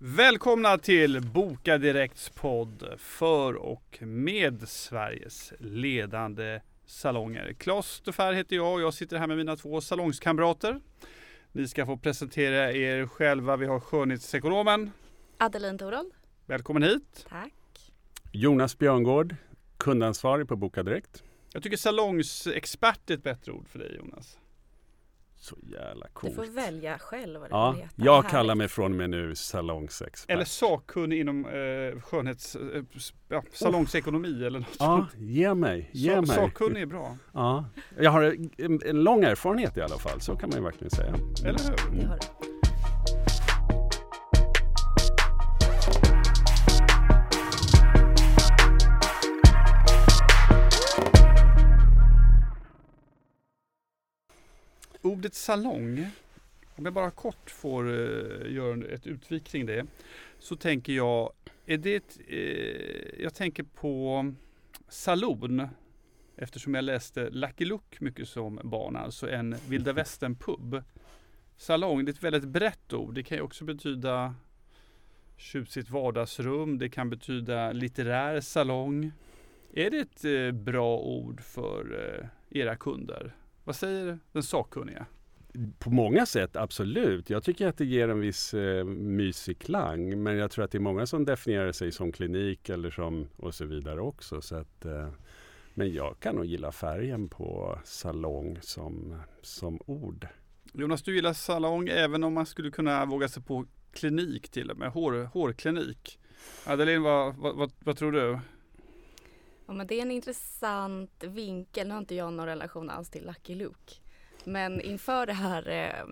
Välkomna till Boka Direkts podd för och med Sveriges ledande salonger. Claes Defer heter jag och jag sitter här med mina två salongskamrater. Ni ska få presentera er själva. Vi har skönhetsekonomen. Adeline Torold. Välkommen hit. Tack. Jonas Björngård, kundansvarig på Boka Direkt. Jag tycker salongsexpert är ett bättre ord för dig Jonas. Så jävla Du coolt. får välja själv vad du Ja, vill heta. jag Härligt. kallar mig från och med nu salongsexpert. Eller sakkunnig inom eh, skönhets... Eh, ja, salongsekonomi eller något Ja, ge mig, ge Sa- mig. Sakkunnig är bra, Ja, jag har en, en lång erfarenhet i alla fall, så kan man ju verkligen säga. eller hur? Det Ordet salong, om jag bara kort får eh, göra ett utvik kring det, så tänker jag, är det ett, eh, jag tänker på saloon, eftersom jag läste Lucky Luke mycket som barn, alltså en vilda västern pub. Salong, det är ett väldigt brett ord, det kan ju också betyda tjusigt vardagsrum, det kan betyda litterär salong. Är det ett eh, bra ord för eh, era kunder? Vad säger den sakkunniga? På många sätt absolut. Jag tycker att det ger en viss eh, mysig klang. Men jag tror att det är många som definierar sig som klinik eller som och så vidare också. Så att, eh, men jag kan nog gilla färgen på salong som, som ord. Jonas, du gillar salong även om man skulle kunna våga sig på klinik till och med, hår, hårklinik. Adeline, vad, vad, vad, vad tror du? Ja, men det är en intressant vinkel. Nu har inte jag någon relation alls till Lucky Luke. Men inför det här eh,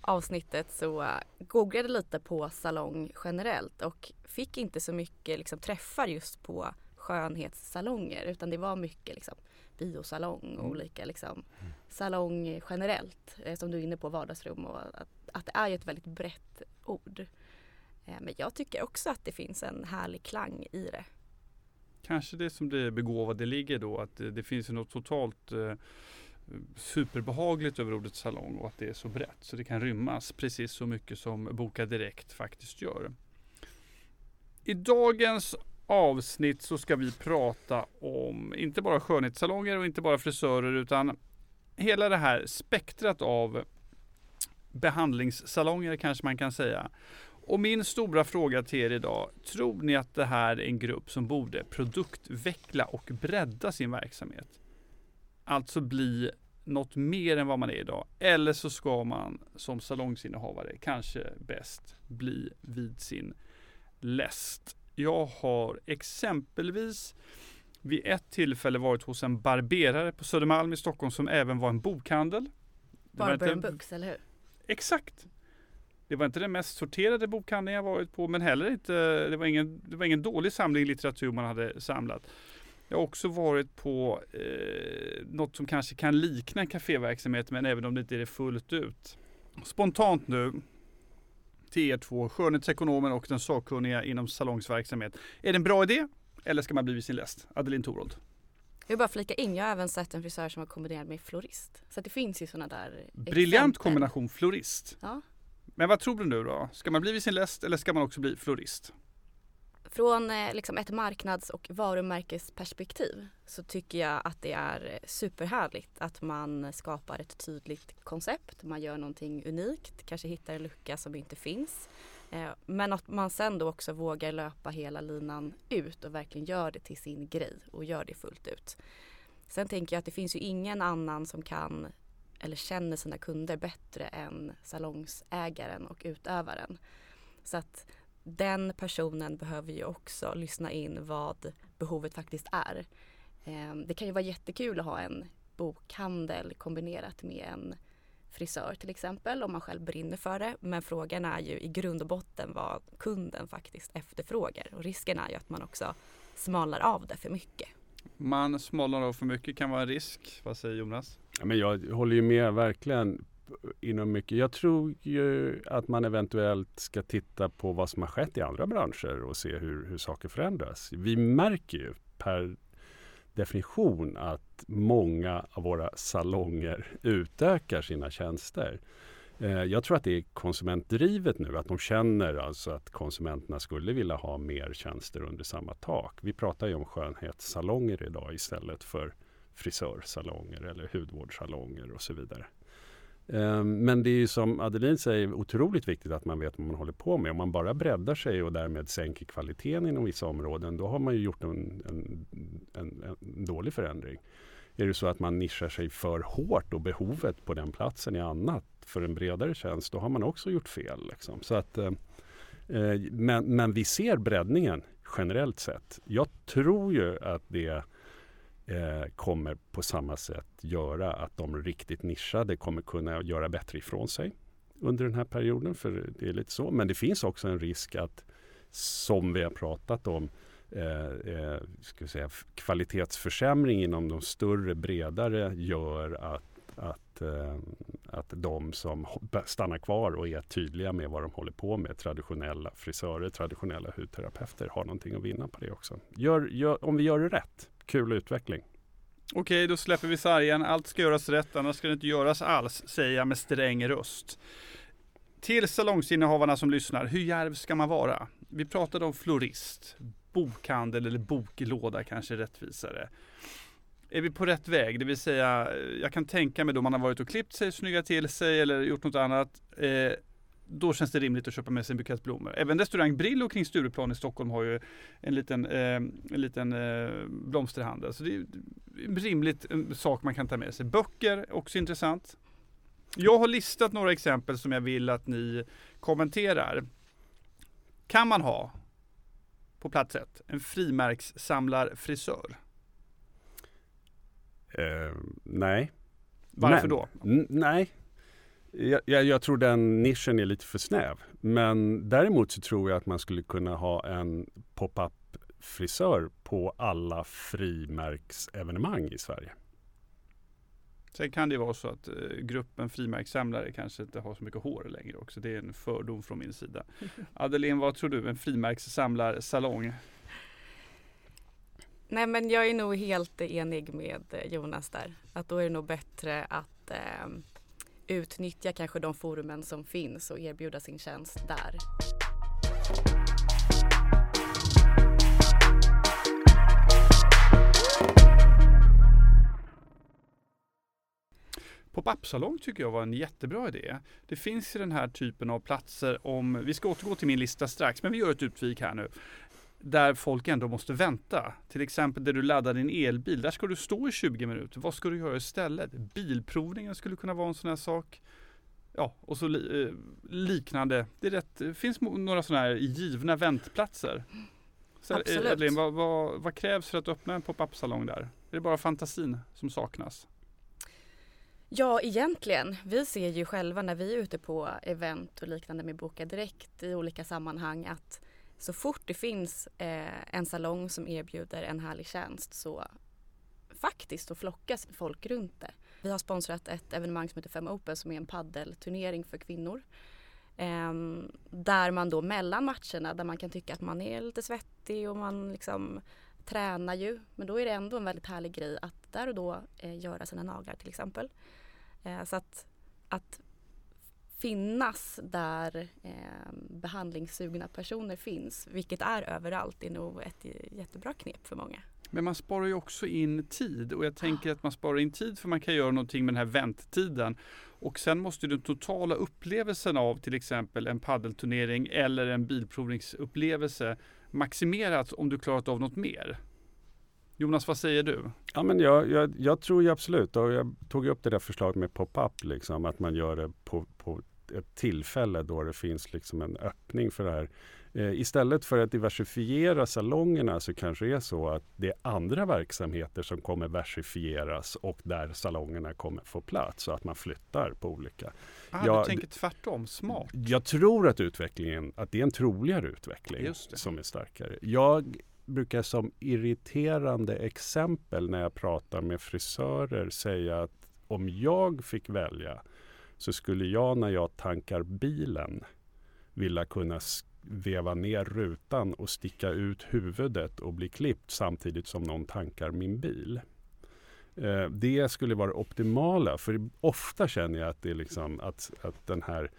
avsnittet så googlade jag lite på salong generellt och fick inte så mycket liksom, träffar just på skönhetssalonger utan det var mycket liksom, biosalong och olika liksom, salong generellt eh, som du är inne på vardagsrum och att, att det är ett väldigt brett ord. Eh, men jag tycker också att det finns en härlig klang i det. Kanske det som det begåvade ligger då, att det, det finns något totalt eh, superbehagligt över ordet salong och att det är så brett så det kan rymmas precis så mycket som Boka Direkt faktiskt gör. I dagens avsnitt så ska vi prata om inte bara skönhetssalonger och inte bara frisörer utan hela det här spektrat av behandlingssalonger kanske man kan säga. Och min stora fråga till er idag, tror ni att det här är en grupp som borde produktveckla och bredda sin verksamhet? Alltså bli något mer än vad man är idag. Eller så ska man som salongsinnehavare kanske bäst bli vid sin läst. Jag har exempelvis vid ett tillfälle varit hos en barberare på Södermalm i Stockholm som även var en bokhandel. Barber inte- Books, eller hur? Exakt. Det var inte den mest sorterade bokhandeln jag varit på men heller inte, det var ingen, det var ingen dålig samling litteratur man hade samlat. Jag har också varit på eh, något som kanske kan likna en kaféverksamhet men även om det inte är det fullt ut. Spontant nu till er två, skönhetsekonomen och den sakkunniga inom salongsverksamhet. Är det en bra idé eller ska man bli vid sin läst? Adeline Torold. Jag vill bara flika in, jag har även sett en frisör som har kombinerat med florist. Så det finns ju sådana där Briljant exempel. kombination florist. Ja. Men vad tror du nu då? Ska man bli vid sin läst eller ska man också bli florist? Från eh, liksom ett marknads och varumärkesperspektiv så tycker jag att det är superhärligt att man skapar ett tydligt koncept. Man gör någonting unikt, kanske hittar en lucka som inte finns. Eh, men att man sen då också vågar löpa hela linan ut och verkligen gör det till sin grej och gör det fullt ut. Sen tänker jag att det finns ju ingen annan som kan eller känner sina kunder bättre än salongsägaren och utövaren. Så att den personen behöver ju också lyssna in vad behovet faktiskt är. Ehm, det kan ju vara jättekul att ha en bokhandel kombinerat med en frisör till exempel om man själv brinner för det. Men frågan är ju i grund och botten vad kunden faktiskt efterfrågar och risken är ju att man också smalar av det för mycket. Man smalnar av för mycket kan vara en risk. Vad säger Jonas? Ja, men jag håller ju med verkligen inom mycket. Jag tror ju att man eventuellt ska titta på vad som har skett i andra branscher och se hur, hur saker förändras. Vi märker ju per definition att många av våra salonger utökar sina tjänster. Eh, jag tror att det är konsumentdrivet nu, att de känner alltså att konsumenterna skulle vilja ha mer tjänster under samma tak. Vi pratar ju om skönhetssalonger idag istället för frisörsalonger eller hudvårdssalonger och så vidare. Ehm, men det är ju som Adeline säger otroligt viktigt att man vet vad man håller på med. Om man bara breddar sig och därmed sänker kvaliteten inom vissa områden då har man ju gjort en, en, en, en dålig förändring. Är det så att man nischar sig för hårt och behovet på den platsen är annat för en bredare tjänst då har man också gjort fel. Liksom. Så att, ehm, eh men, men vi ser breddningen generellt sett. Jag tror ju att det eh, kommer på samma sätt göra att de riktigt nischade kommer kunna göra bättre ifrån sig under den här perioden. För det är lite så. Men det finns också en risk att, som vi har pratat om, eh, eh, ska säga, kvalitetsförsämring inom de större, bredare gör att att, eh, att de som stannar kvar och är tydliga med vad de håller på med, traditionella frisörer, traditionella hudterapeuter, har någonting att vinna på det också. Gör, gör, om vi gör det rätt Kul utveckling. Okej, då släpper vi sargen. Allt ska göras rätt, annars ska det inte göras alls, säger jag med sträng röst. Till salongsinnehavarna som lyssnar, hur järv ska man vara? Vi pratade om florist, bokhandel eller boklåda kanske rättvisare. Är vi på rätt väg? Det vill säga, eh, jag kan tänka mig då man har varit och klippt sig, snyggat till sig eller gjort något annat. Eh, då känns det rimligt att köpa med sig en bukett blommor. Även restaurang Brillo kring Stureplan i Stockholm har ju en liten, eh, en liten eh, blomsterhandel. Så det är en rimligt en sak man kan ta med sig. Böcker, också intressant. Jag har listat några exempel som jag vill att ni kommenterar. Kan man ha, på plats ett, en frimärkssamlarfrisör? Uh, nej. Varför Men, då? nej, jag, jag, jag, tror den nischen är lite för snäv. Men däremot så tror jag att man skulle kunna ha en pop-up frisör på alla frimärksevenemang i Sverige. Sen kan det vara så att eh, gruppen frimärkssamlare kanske inte har så mycket hår längre också. Det är en fördom från min sida. Adeline, vad tror du? En frimärkssamlarsalong? Nej men jag är nog helt enig med eh, Jonas där. Att då är det nog bättre att eh, utnyttja kanske de forumen som finns och erbjuda sin tjänst där. Pop-up-salong tycker jag var en jättebra idé. Det finns ju den här typen av platser om, vi ska återgå till min lista strax, men vi gör ett utvik här nu där folk ändå måste vänta. Till exempel där du laddar din elbil. Där ska du stå i 20 minuter. Vad ska du göra istället? Bilprovningen skulle kunna vara en sån här sak. Ja, och så li eh, liknande. Det, rätt, det finns några sådana här givna väntplatser. Så, Absolut. Edlin, vad, vad, vad, krävs för att öppna en pop-up salong där? Är det bara fantasin som saknas? Ja, egentligen. Vi ser ju själva när vi är ute på event och liknande med Boka Direkt i olika sammanhang att så fort det finns eh, en salong som erbjuder en härlig tjänst så faktiskt så flockas folk runt det. Vi har sponsrat ett evenemang som heter Fem Open som är en paddelturnering för kvinnor. Eh, där man då mellan matcherna där man kan tycka att man är lite svettig och man liksom tränar ju. Men då är det ändå en väldigt härlig grej att där och då eh, göra sina naglar till exempel. Eh, så att, att finnas där eh, behandlingssugna personer finns, vilket är överallt, är nog ett jättebra knep för många. Men man sparar ju också in tid och jag tänker att man sparar in tid för man kan göra någonting med den här väntetiden Och sen måste den totala upplevelsen av till exempel en paddelturnering eller en bilprovningsupplevelse maximeras om du klarat av något mer. Jonas, vad säger du? Ja, men jag, jag, jag tror ju absolut, och jag tog upp det där förslaget med pop-up, liksom, att man gör det på, på ett tillfälle då det finns liksom en öppning för det här. Eh, istället för att diversifiera salongerna så kanske det är så att det är andra verksamheter som kommer versifieras och där salongerna kommer få plats så att man flyttar på olika. Ah, jag, du tänker tvärtom, smart. Jag tror att utvecklingen, att det är en troligare utveckling som är starkare. Jag brukar som irriterande exempel när jag pratar med frisörer säga att om jag fick välja så skulle jag när jag tankar bilen vilja kunna veva ner rutan och sticka ut huvudet och bli klippt samtidigt som någon tankar min bil. Eh, det skulle vara optimala för ofta känner jag att, det är liksom, att, att den här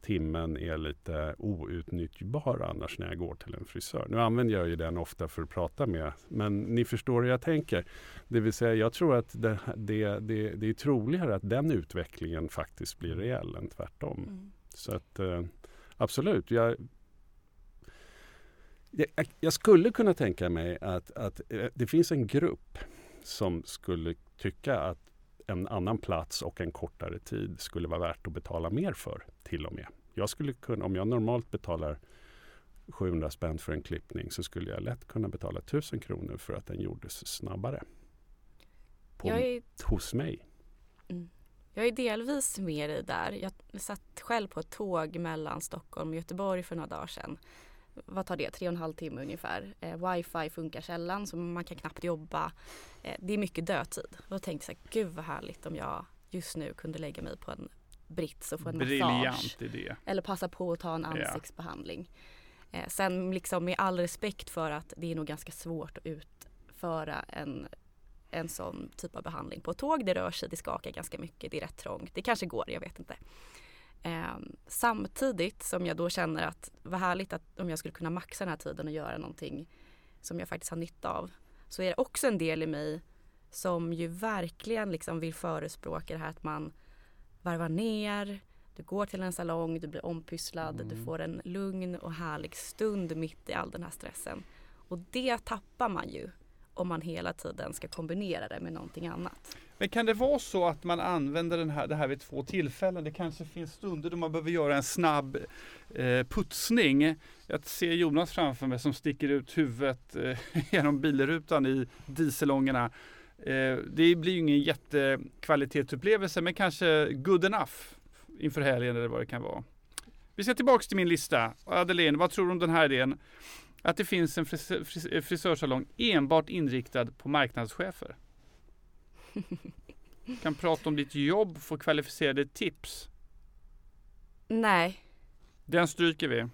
timmen är lite outnyttjbar annars när jag går till en frisör. Nu använder jag ju den ofta för att prata med, men ni förstår hur jag tänker. Det vill säga, jag tror att det, det, det, det är troligare att den utvecklingen faktiskt blir reell än tvärtom. Mm. Så att eh, absolut, jag, jag, jag, skulle kunna tänka mig att, att eh, det finns en grupp som skulle tycka att en annan plats och en kortare tid skulle vara värt att betala mer för till och med. Jag skulle kunna, om jag normalt betalar 700 spänn för en klippning så skulle jag lätt kunna betala 1000 kronor för att den gjordes snabbare. På, är, hos mig. Mm. Jag är delvis med dig där. Jag satt själv på ett tåg mellan Stockholm och Göteborg för några dagar sedan. Vad tar det? Tre och en halv timme ungefär. Eh, wifi funkar sällan så man kan knappt jobba. Eh, det är mycket dödtid. Då tänkte jag, gud vad härligt om jag just nu kunde lägga mig på en brits och få en Briljant massage. Idé. Eller passa på att ta en ansiktsbehandling. Ja. Eh, sen liksom med all respekt för att det är nog ganska svårt att utföra en en sån typ av behandling på ett tåg. Det rör sig, det skakar ganska mycket, det är rätt trångt. Det kanske går, jag vet inte. Eh, samtidigt som jag då känner att vad härligt att om jag skulle kunna maxa den här tiden och göra någonting som jag faktiskt har nytta av. Så är det också en del i mig som ju verkligen liksom vill förespråka det här att man varvar ner, du går till en salong, du blir ompysslad, mm. du får en lugn och härlig stund mitt i all den här stressen. Och det tappar man ju om man hela tiden ska kombinera det med någonting annat. Men kan det vara så att man använder den här, det här vid två tillfällen? Det kanske finns stunder då man behöver göra en snabb eh, putsning. Jag ser Jonas framför mig som sticker ut huvudet eh, genom bilrutan i dieselångorna. Eh, det blir ju ingen jättekvalitetsupplevelse men kanske good enough inför helgen eller vad det kan vara. Vi ska tillbaks till min lista. Adeline, vad tror du om den här idén? att det finns en frisörsalong enbart inriktad på marknadschefer. kan prata om ditt jobb, få kvalificerade tips. Nej. Den stryker vi.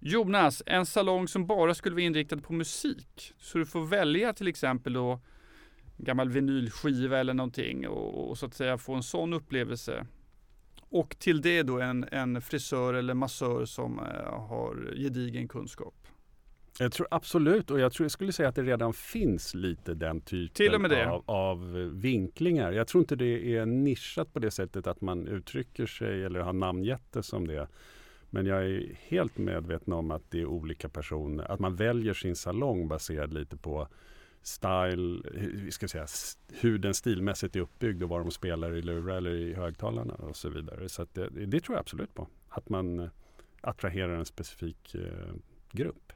Jonas, en salong som bara skulle vara inriktad på musik. Så du får välja till exempel då gammal vinylskiva eller någonting och, och så att säga få en sån upplevelse. Och till det då en, en frisör eller massör som eh, har gedigen kunskap. Jag tror absolut och jag tror jag skulle säga att det redan finns lite den typen av, av, vinklingar. Jag tror inte det är nischat på det sättet att man uttrycker sig eller har namngett det som det. Men jag är helt medveten om att det är olika personer, att man väljer sin salong baserad lite på style, vi ska säga, hur den stilmässigt är uppbyggd och vad de spelar i lurar eller i högtalarna och så vidare. Så det, det, tror jag absolut på. Att man attraherar en specifik eh, grupp.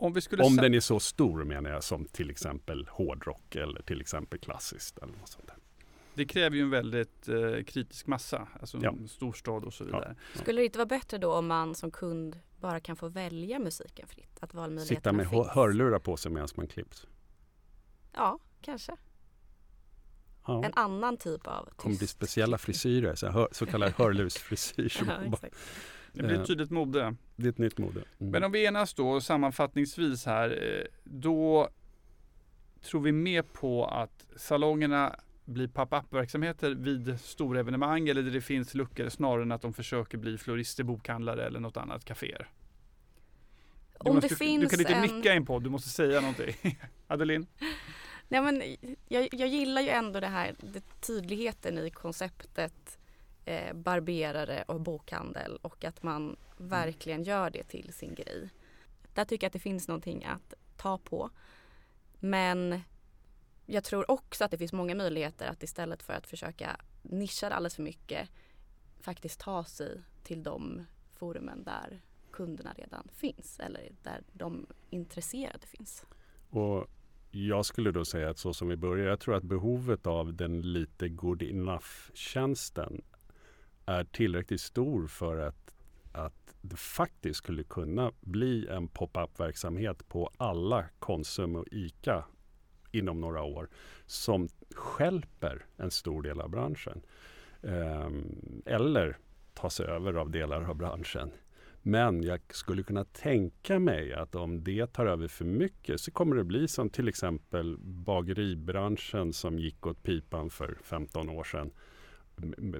Om, Om den är så stor menar jag som till exempel hårdrock eller till exempel klassiskt. Eller något sånt där. Det kräver ju en väldigt eh, kritisk massa, alltså ja. en storstad och så vidare. Ja. Skulle det inte vara bättre då om man som kund bara kan få välja musiken fritt? Att valmöjligheterna Sitta med finns? hörlurar på sig medan man klipps? Ja, kanske. Ja. En annan typ av Det kommer bli speciella frisyrer, så, hör, så kallad hörlursfrisyr. ja, det blir ett tydligt mode. Det är ett nytt mode. Mm. Men om vi enas då sammanfattningsvis här, eh, då tror vi mer på att salongerna blir pop-up verksamheter vid stora evenemang eller där det finns luckor snarare än att de försöker bli florister, bokhandlare eller något annat kaféer. Du, måste, du kan inte en... nicka in på, du måste säga någonting. Adeline? Nej, men jag, jag gillar ju ändå det här det tydligheten i konceptet eh, barberare och bokhandel och att man verkligen gör det till sin grej. Där tycker jag att det finns någonting att ta på. Men jag tror också att det finns många möjligheter att istället för att försöka nischa det alldeles för mycket faktiskt ta sig till de forumen där kunderna redan finns eller där de intresserade finns. Och jag skulle då säga att så som vi börjar, jag tror att behovet av den lite good enough-tjänsten är tillräckligt stor för att, att det faktiskt skulle kunna bli en pop-up verksamhet på alla Konsum och ICA inom några år som skälper en stor del av branschen. Um, eller tas över av delar av branschen. Men jag skulle kunna tänka mig att om det tar över för mycket så kommer det bli som till exempel bageribranschen som gick åt pipan för 15 år sedan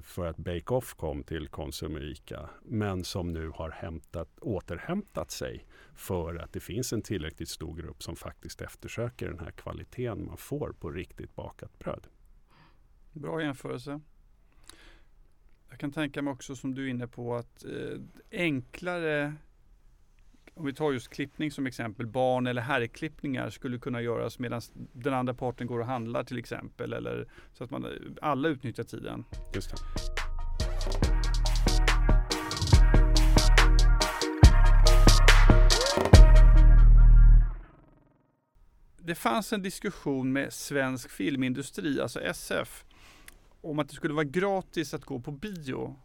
för att Bake-Off kom till Konsum och Ica. Men som nu har hämtat, återhämtat sig för att det finns en tillräckligt stor grupp som faktiskt eftersöker den här kvaliteten man får på riktigt bakat bröd. Bra jämförelse. Jag kan tänka mig också som du är inne på att eh, enklare om vi tar just klippning som exempel, barn eller herrklippningar skulle kunna göras medan den andra parten går och handlar till exempel. Eller, så att man alla utnyttjar tiden. Just det. Det fanns en diskussion med Svensk Filmindustri, alltså SF, om att det skulle vara gratis att gå på bio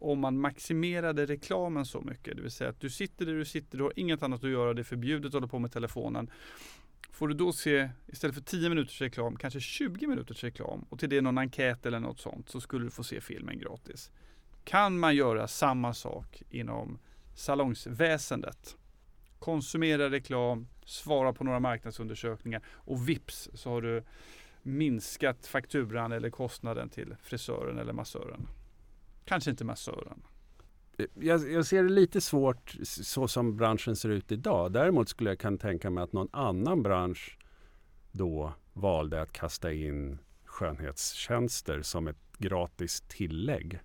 om man maximerade reklamen så mycket. Det vill säga att du sitter där du sitter, du har inget annat att göra, det är förbjudet att hålla på med telefonen. Får du då se, istället för 10 minuters reklam, kanske 20 minuters reklam och till det någon enkät eller något sånt så skulle du få se filmen gratis. Kan man göra samma sak inom salongsväsendet? Konsumera reklam, svara på några marknadsundersökningar och vips så har du minskat fakturan eller kostnaden till frisören eller massören. Kanske inte massören. Eh, jag, jag, ser det lite svårt så som branschen ser ut idag. Däremot skulle jag kunna tänka mig att någon annan bransch då valde att kasta in skönhetstjänster som ett gratis tillägg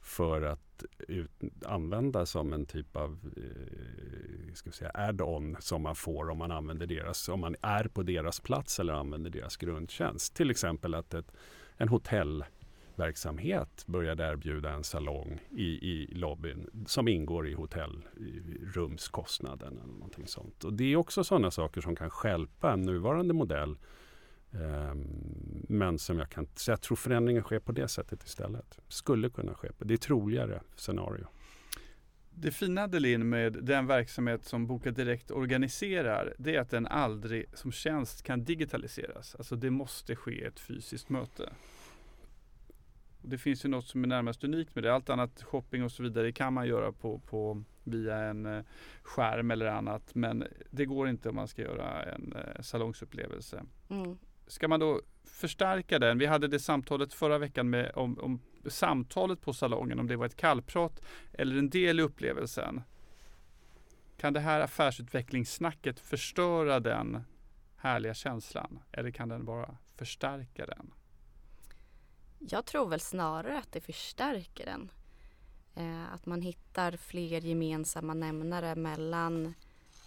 för att ut, använda som en typ av eh, add-on som man får om man använder deras, om man är på deras plats eller använder deras grundtjänst. Till exempel att ett, en hotell verksamhet började erbjuda en salong i, i lobbyn som ingår i hotellrumskostnaden. Eller någonting sånt. Och det är också sådana saker som kan skälpa en nuvarande modell. Ehm, men som jag kan, så jag tror förändringen sker på det sättet istället. Skulle kunna ske. På, det är troligare scenario. Det fina Delin med den verksamhet som Boka Direkt organiserar det är att den aldrig som tjänst kan digitaliseras. Alltså det måste ske ett fysiskt möte. Det finns ju något som är närmast unikt med det. Allt annat shopping och så vidare kan man göra på, på via en eh, skärm eller annat. Men det går inte om man ska göra en eh, salongsupplevelse. Mm. Ska man då förstärka den? Vi hade det samtalet förra veckan med, om, om samtalet på salongen, om det var ett kallprat eller en del i upplevelsen. Kan det här affärsutvecklingssnacket förstöra den härliga känslan? Eller kan den bara förstärka den? Jag tror väl snarare att det förstärker den. Eh, att man hittar fler gemensamma nämnare mellan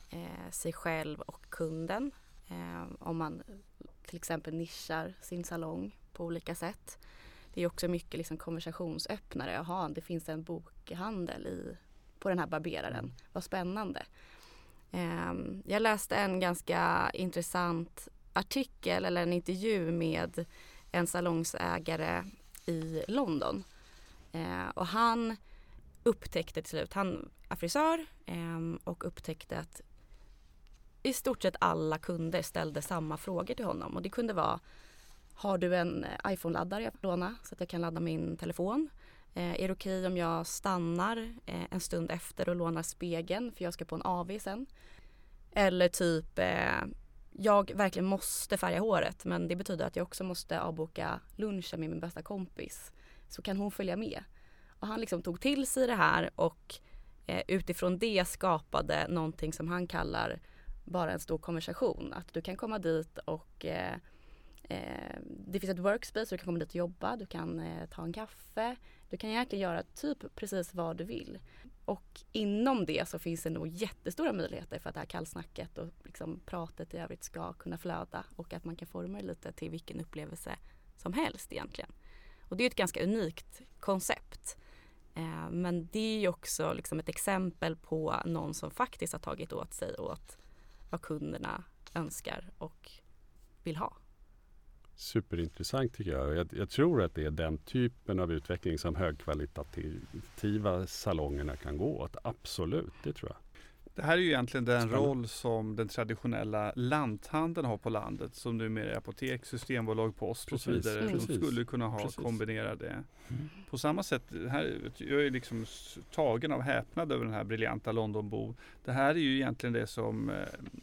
eh, sig själv och kunden. Eh, om man till exempel nischar sin salong på olika sätt. Det är också mycket liksom konversationsöppnare. Jaha, det finns en bokhandel i, på den här barberaren. Mm. Vad spännande. Ehm, jag läste en ganska intressant artikel eller en intervju med en salongsägare i London. Eh, och han upptäckte till slut, han är frisör eh, och upptäckte att i stort sett alla kunder ställde samma frågor till honom och det kunde vara Har du en eh, iPhone-laddare jag får låna så att jag kan ladda min telefon? Eh, är det okej okay om jag stannar eh, en stund efter och lånar spegeln för jag ska på en AV sen? Eller typ eh, jag verkligen måste färga håret men det betyder att jag också måste avboka lunchen med min bästa kompis. Så kan hon följa med. Och han liksom tog till sig det här och eh, utifrån det skapade någonting som han kallar bara en stor konversation. Att du kan komma dit och eh, eh, det finns ett workspace, du kan komma dit och jobba, du kan eh, ta en kaffe. Du kan egentligen göra typ precis vad du vill. Och inom det så finns det nog jättestora möjligheter för att det här kallsnacket och liksom pratet i övrigt ska kunna flöda och att man kan forma det lite till vilken upplevelse som helst egentligen. Och det är ett ganska unikt koncept. Eh, men det är ju också liksom ett exempel på någon som faktiskt har tagit åt sig åt vad kunderna önskar och vill ha. Superintressant tycker jag. jag. jag. tror att det är den typen av utveckling som högkvalitativa salongerna kan gå åt. Absolut, det tror jag. Det här är ju egentligen den roll som den traditionella lanthandeln har på landet som numera är apotek, systembolag, post och så Precis, vidare. De precis. skulle kunna ha Precis. kombinera det. Mm. På samma sätt, här, jag är liksom tagen av häpnad över den här briljanta Londonbo. Det här är ju egentligen det som eh,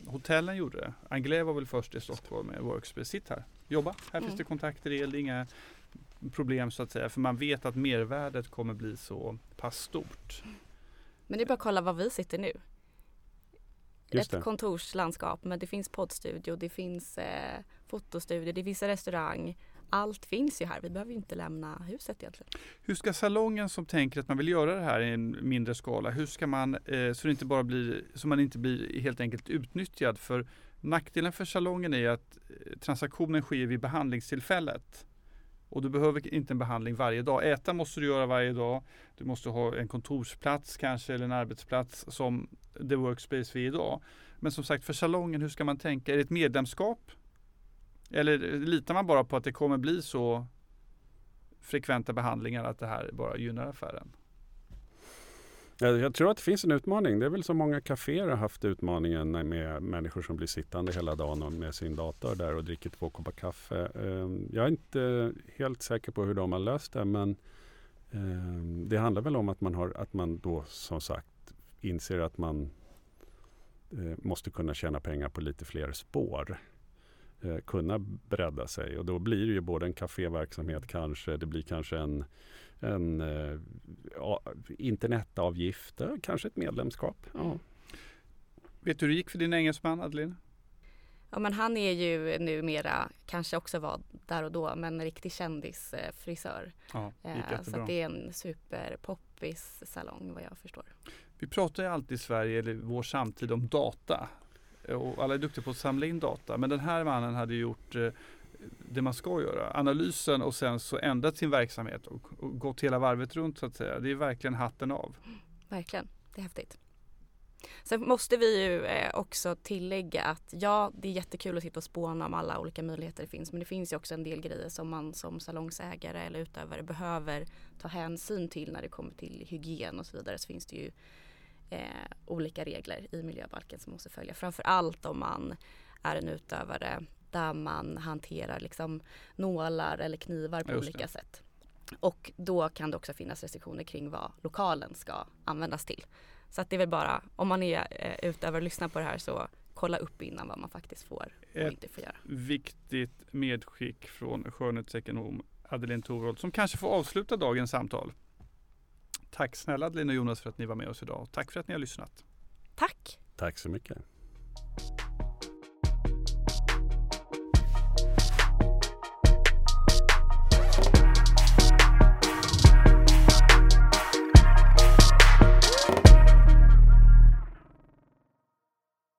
hotellen gjorde. Anglais var väl först i Stockholm med Workspace. Sitt här, jobba. Här Mm. finns det kontakter, det är inga problem så att säga. För man vet att mervärdet kommer bli så pass stort. Men det är bara att kolla var vi sitter nu. Just Ett det. kontorslandskap men det finns poddstudio, det finns eh, fotostudio, det finns en restaurang. Allt finns ju här. Vi behöver ju inte lämna huset egentligen. Hur ska salongen som tänker att man vill göra det här i en mindre skala, hur ska man, eh, så det inte bara blir, så man inte blir helt enkelt utnyttjad? För nackdelen för salongen är att eh, transaktionen sker vid behandlingstillfället. Och du behöver inte en behandling varje dag. Äta måste du göra varje dag. Du måste ha en kontorsplats kanske eller en arbetsplats som The Workspace vi är idag. Men som sagt för salongen, hur ska man tänka? Är det ett medlemskap? Eller eh, litar man bara på att det kommer bli så frekventa behandlingar att det här bara gynnar affären? Jag, tror att det finns en utmaning. Det är väl så många kaféer har haft utmaningen med människor som blir sittande hela dagen med sin dator där och dricker två koppar kaffe. Ehm, jag är inte helt säker på hur de har löst det men ehm, det handlar väl om att man, har, att man då som sagt inser att man eh, måste kunna tjäna pengar på lite fler spår. Eh, kunna bredda sig och då blir det ju både en kaféverksamhet kanske, det blir kanske en en eh, ja, internetavgifter, kanske ett medlemskap. Ja. Vet du hur det gick för din engelsman Adeline? Ja men han är ju numera, kanske också var där och då, men en riktig kändisfrisör. Ja, Eh, så det är en superpoppis salong vad jag förstår. Vi pratar ju alltid i Sverige, eller vår samtid, om data. Och alla är duktiga på att samla in data. Men den här mannen hade gjort eh, det man ska göra. Analysen och sen så ändrat sin verksamhet och, och gått hela varvet runt så att säga. Det är verkligen hatten av. Verkligen, det är häftigt. Sen måste vi ju eh, också tillägga att ja, det är jättekul att sitta och spåna om alla olika möjligheter det finns. Men det finns ju också en del grejer som man som salongsägare eller utövare behöver ta hänsyn till när det kommer till hygien och så vidare. Så finns det ju eh, olika regler i miljöbalken som måste följa. Framför allt om man är en utövare där man hanterar liksom nålar eller knivar på det. olika sätt. Och då kan det också finnas restriktioner kring vad lokalen ska användas till. Så att det är väl bara, om man är eh, utövare och lyssnar på det här så kolla upp innan vad man faktiskt får och Ett inte får göra. viktigt medskick från skönhetsekonom Adeline Thorold som kanske får avsluta dagens samtal. Tack snälla Adeline och Jonas för att ni var med oss idag. Tack för att ni har lyssnat. Tack! Tack så mycket.